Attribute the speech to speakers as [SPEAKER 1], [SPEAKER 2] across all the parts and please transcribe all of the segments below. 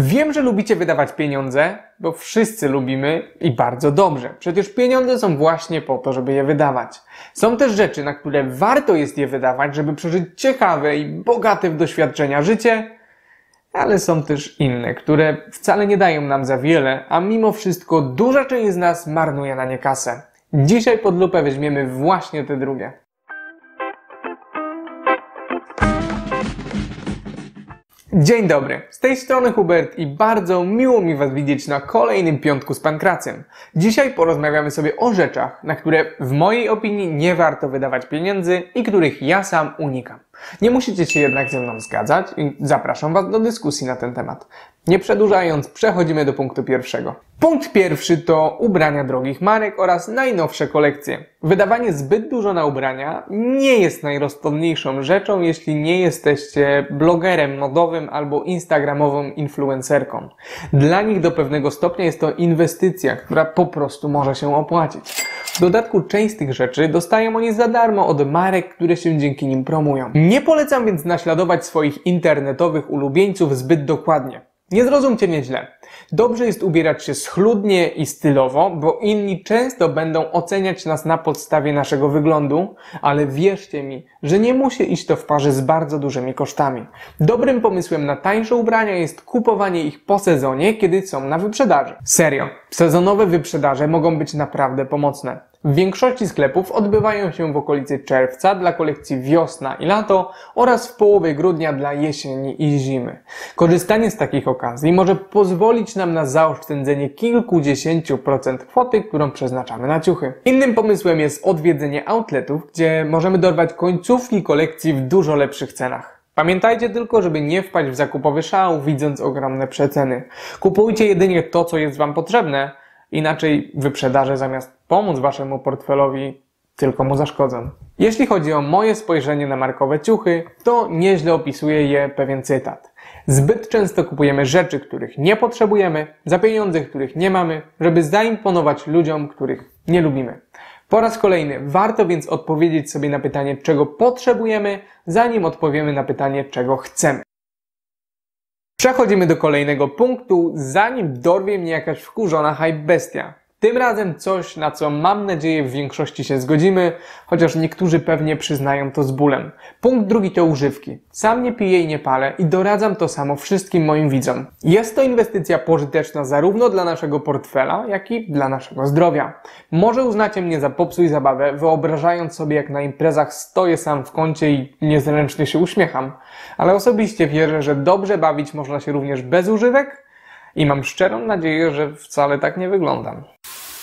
[SPEAKER 1] Wiem, że lubicie wydawać pieniądze, bo wszyscy lubimy i bardzo dobrze. Przecież pieniądze są właśnie po to, żeby je wydawać. Są też rzeczy, na które warto jest je wydawać, żeby przeżyć ciekawe i bogate w doświadczenia życie, ale są też inne, które wcale nie dają nam za wiele, a mimo wszystko duża część z nas marnuje na nie kasę. Dzisiaj pod lupę weźmiemy właśnie te drugie. Dzień dobry, z tej strony Hubert i bardzo miło mi Was widzieć na kolejnym piątku z Pankracem. Dzisiaj porozmawiamy sobie o rzeczach, na które w mojej opinii nie warto wydawać pieniędzy i których ja sam unikam. Nie musicie się jednak ze mną zgadzać i zapraszam Was do dyskusji na ten temat. Nie przedłużając, przechodzimy do punktu pierwszego. Punkt pierwszy to ubrania drogich marek oraz najnowsze kolekcje. Wydawanie zbyt dużo na ubrania nie jest najrozsądniejszą rzeczą, jeśli nie jesteście blogerem modowym albo instagramową influencerką. Dla nich do pewnego stopnia jest to inwestycja, która po prostu może się opłacić. W dodatku część z tych rzeczy dostają oni za darmo od marek, które się dzięki nim promują. Nie polecam więc naśladować swoich internetowych ulubieńców zbyt dokładnie. Nie zrozumcie mnie źle. Dobrze jest ubierać się schludnie i stylowo, bo inni często będą oceniać nas na podstawie naszego wyglądu, ale wierzcie mi, że nie musi iść to w parze z bardzo dużymi kosztami. Dobrym pomysłem na tańsze ubrania jest kupowanie ich po sezonie, kiedy są na wyprzedaży. Serio, sezonowe wyprzedaże mogą być naprawdę pomocne. W większości sklepów odbywają się w okolicy czerwca dla kolekcji wiosna i lato oraz w połowie grudnia dla jesieni i zimy. Korzystanie z takich okazji może pozwolić nam na zaoszczędzenie kilkudziesięciu procent kwoty, którą przeznaczamy na ciuchy. Innym pomysłem jest odwiedzenie outletów, gdzie możemy dorwać końcówki kolekcji w dużo lepszych cenach. Pamiętajcie tylko, żeby nie wpaść w zakupowy szał, widząc ogromne przeceny. Kupujcie jedynie to, co jest Wam potrzebne, Inaczej wyprzedaże zamiast pomóc waszemu portfelowi tylko mu zaszkodzą. Jeśli chodzi o moje spojrzenie na markowe ciuchy, to nieźle opisuje je pewien cytat. Zbyt często kupujemy rzeczy, których nie potrzebujemy, za pieniądze, których nie mamy, żeby zaimponować ludziom, których nie lubimy. Po raz kolejny warto więc odpowiedzieć sobie na pytanie, czego potrzebujemy, zanim odpowiemy na pytanie, czego chcemy. Przechodzimy do kolejnego punktu, zanim dorwie mnie jakaś wkurzona hype bestia. Tym razem coś, na co mam nadzieję w większości się zgodzimy, chociaż niektórzy pewnie przyznają to z bólem. Punkt drugi to używki. Sam nie piję i nie palę i doradzam to samo wszystkim moim widzom. Jest to inwestycja pożyteczna zarówno dla naszego portfela, jak i dla naszego zdrowia. Może uznacie mnie za popsuj zabawę, wyobrażając sobie jak na imprezach stoję sam w kącie i niezręcznie się uśmiecham, ale osobiście wierzę, że dobrze bawić można się również bez używek i mam szczerą nadzieję, że wcale tak nie wyglądam.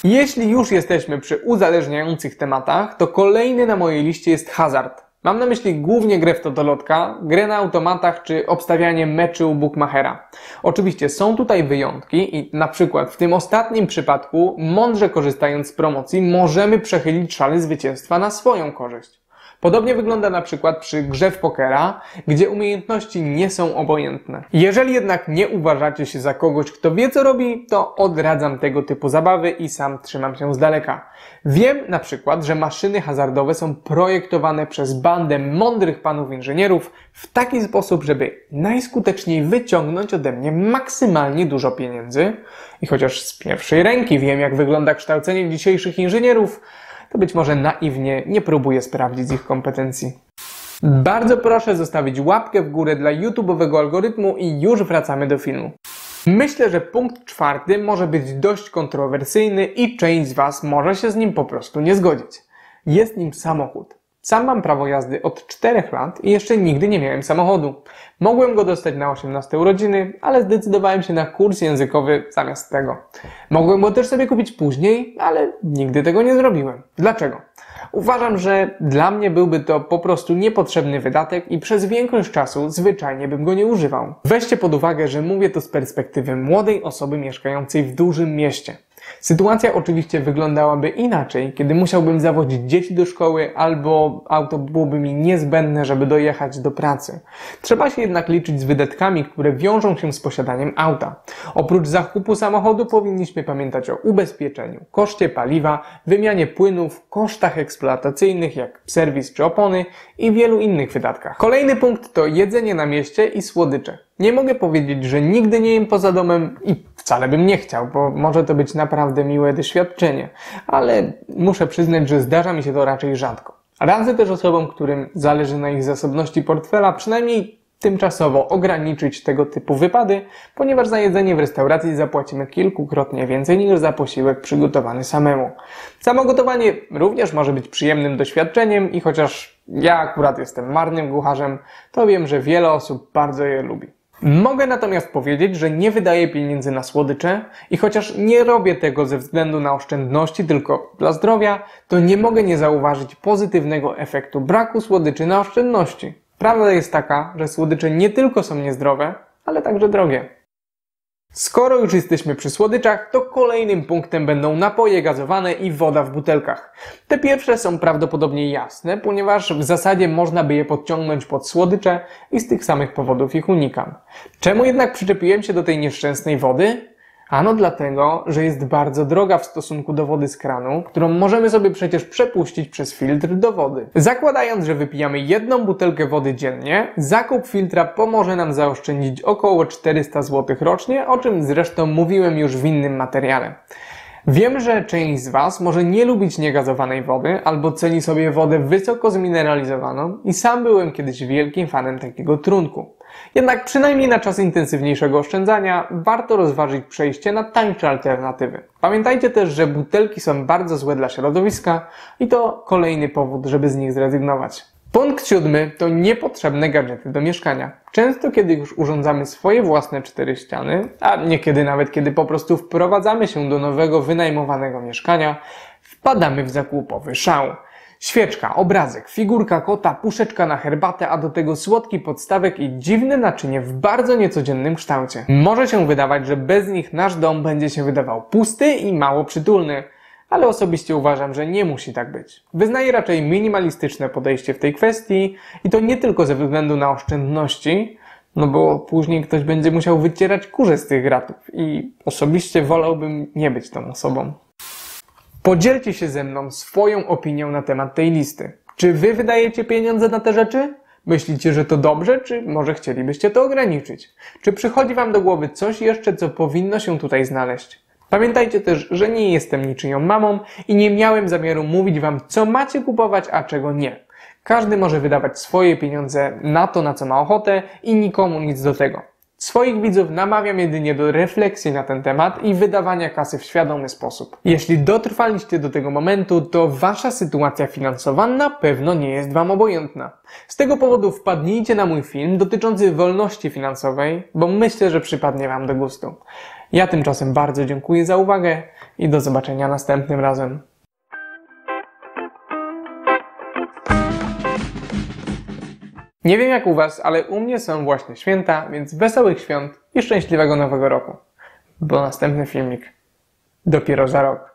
[SPEAKER 1] Jeśli już jesteśmy przy uzależniających tematach, to kolejny na mojej liście jest hazard. Mam na myśli głównie grę w totolotka, grę na automatach czy obstawianie meczy u bookmachera. Oczywiście są tutaj wyjątki i na przykład w tym ostatnim przypadku, mądrze korzystając z promocji, możemy przechylić szale zwycięstwa na swoją korzyść. Podobnie wygląda na przykład przy grze w pokera, gdzie umiejętności nie są obojętne. Jeżeli jednak nie uważacie się za kogoś, kto wie co robi, to odradzam tego typu zabawy i sam trzymam się z daleka. Wiem na przykład, że maszyny hazardowe są projektowane przez bandę mądrych panów inżynierów w taki sposób, żeby najskuteczniej wyciągnąć ode mnie maksymalnie dużo pieniędzy. I chociaż z pierwszej ręki wiem, jak wygląda kształcenie dzisiejszych inżynierów, to być może naiwnie nie próbuję sprawdzić ich kompetencji. Bardzo proszę zostawić łapkę w górę dla YouTube'owego algorytmu i już wracamy do filmu. Myślę, że punkt czwarty może być dość kontrowersyjny i część z Was może się z nim po prostu nie zgodzić. Jest nim samochód. Sam mam prawo jazdy od 4 lat i jeszcze nigdy nie miałem samochodu. Mogłem go dostać na 18 urodziny, ale zdecydowałem się na kurs językowy zamiast tego. Mogłem go też sobie kupić później, ale nigdy tego nie zrobiłem. Dlaczego? Uważam, że dla mnie byłby to po prostu niepotrzebny wydatek i przez większość czasu zwyczajnie bym go nie używał. Weźcie pod uwagę, że mówię to z perspektywy młodej osoby mieszkającej w dużym mieście. Sytuacja oczywiście wyglądałaby inaczej, kiedy musiałbym zawodzić dzieci do szkoły albo auto byłoby mi niezbędne, żeby dojechać do pracy. Trzeba się jednak liczyć z wydatkami, które wiążą się z posiadaniem auta. Oprócz zakupu samochodu powinniśmy pamiętać o ubezpieczeniu, koszcie paliwa, wymianie płynów, kosztach eksploatacyjnych jak serwis czy opony i wielu innych wydatkach. Kolejny punkt to jedzenie na mieście i słodycze. Nie mogę powiedzieć, że nigdy nie jem poza domem i wcale bym nie chciał, bo może to być naprawdę miłe doświadczenie, ale muszę przyznać, że zdarza mi się to raczej rzadko. Radzę też osobom, którym zależy na ich zasobności portfela, przynajmniej tymczasowo ograniczyć tego typu wypady, ponieważ za jedzenie w restauracji zapłacimy kilkukrotnie więcej niż za posiłek przygotowany samemu. Samo gotowanie również może być przyjemnym doświadczeniem i chociaż ja akurat jestem marnym kucharzem, to wiem, że wiele osób bardzo je lubi. Mogę natomiast powiedzieć, że nie wydaję pieniędzy na słodycze i chociaż nie robię tego ze względu na oszczędności, tylko dla zdrowia, to nie mogę nie zauważyć pozytywnego efektu braku słodyczy na oszczędności. Prawda jest taka, że słodycze nie tylko są niezdrowe, ale także drogie. Skoro już jesteśmy przy słodyczach, to kolejnym punktem będą napoje gazowane i woda w butelkach. Te pierwsze są prawdopodobnie jasne, ponieważ w zasadzie można by je podciągnąć pod słodycze i z tych samych powodów ich unikam. Czemu jednak przyczepiłem się do tej nieszczęsnej wody? Ano dlatego, że jest bardzo droga w stosunku do wody z kranu, którą możemy sobie przecież przepuścić przez filtr do wody. Zakładając, że wypijamy jedną butelkę wody dziennie, zakup filtra pomoże nam zaoszczędzić około 400 zł rocznie, o czym zresztą mówiłem już w innym materiale. Wiem, że część z Was może nie lubić niegazowanej wody albo ceni sobie wodę wysoko zmineralizowaną i sam byłem kiedyś wielkim fanem takiego trunku. Jednak przynajmniej na czas intensywniejszego oszczędzania warto rozważyć przejście na tańsze alternatywy. Pamiętajcie też, że butelki są bardzo złe dla środowiska i to kolejny powód, żeby z nich zrezygnować. Punkt siódmy to niepotrzebne gadżety do mieszkania. Często, kiedy już urządzamy swoje własne cztery ściany, a niekiedy nawet kiedy po prostu wprowadzamy się do nowego wynajmowanego mieszkania, wpadamy w zakłupowy szał. Świeczka, obrazek, figurka kota, puszeczka na herbatę, a do tego słodki podstawek i dziwne naczynie w bardzo niecodziennym kształcie. Może się wydawać, że bez nich nasz dom będzie się wydawał pusty i mało przytulny, ale osobiście uważam, że nie musi tak być. Wyznaję raczej minimalistyczne podejście w tej kwestii i to nie tylko ze względu na oszczędności, no bo później ktoś będzie musiał wycierać kurze z tych gratów i osobiście wolałbym nie być tą osobą. Podzielcie się ze mną swoją opinią na temat tej listy. Czy wy wydajecie pieniądze na te rzeczy? Myślicie, że to dobrze, czy może chcielibyście to ograniczyć? Czy przychodzi wam do głowy coś jeszcze, co powinno się tutaj znaleźć? Pamiętajcie też, że nie jestem niczyją mamą i nie miałem zamiaru mówić wam, co macie kupować, a czego nie. Każdy może wydawać swoje pieniądze na to, na co ma ochotę i nikomu nic do tego. Swoich widzów namawiam jedynie do refleksji na ten temat i wydawania kasy w świadomy sposób. Jeśli dotrwaliście do tego momentu, to wasza sytuacja finansowa na pewno nie jest wam obojętna. Z tego powodu wpadnijcie na mój film dotyczący wolności finansowej, bo myślę, że przypadnie wam do gustu. Ja tymczasem bardzo dziękuję za uwagę i do zobaczenia następnym razem. Nie wiem jak u Was, ale u mnie są właśnie święta, więc wesołych świąt i szczęśliwego nowego roku. Bo następny filmik dopiero za rok.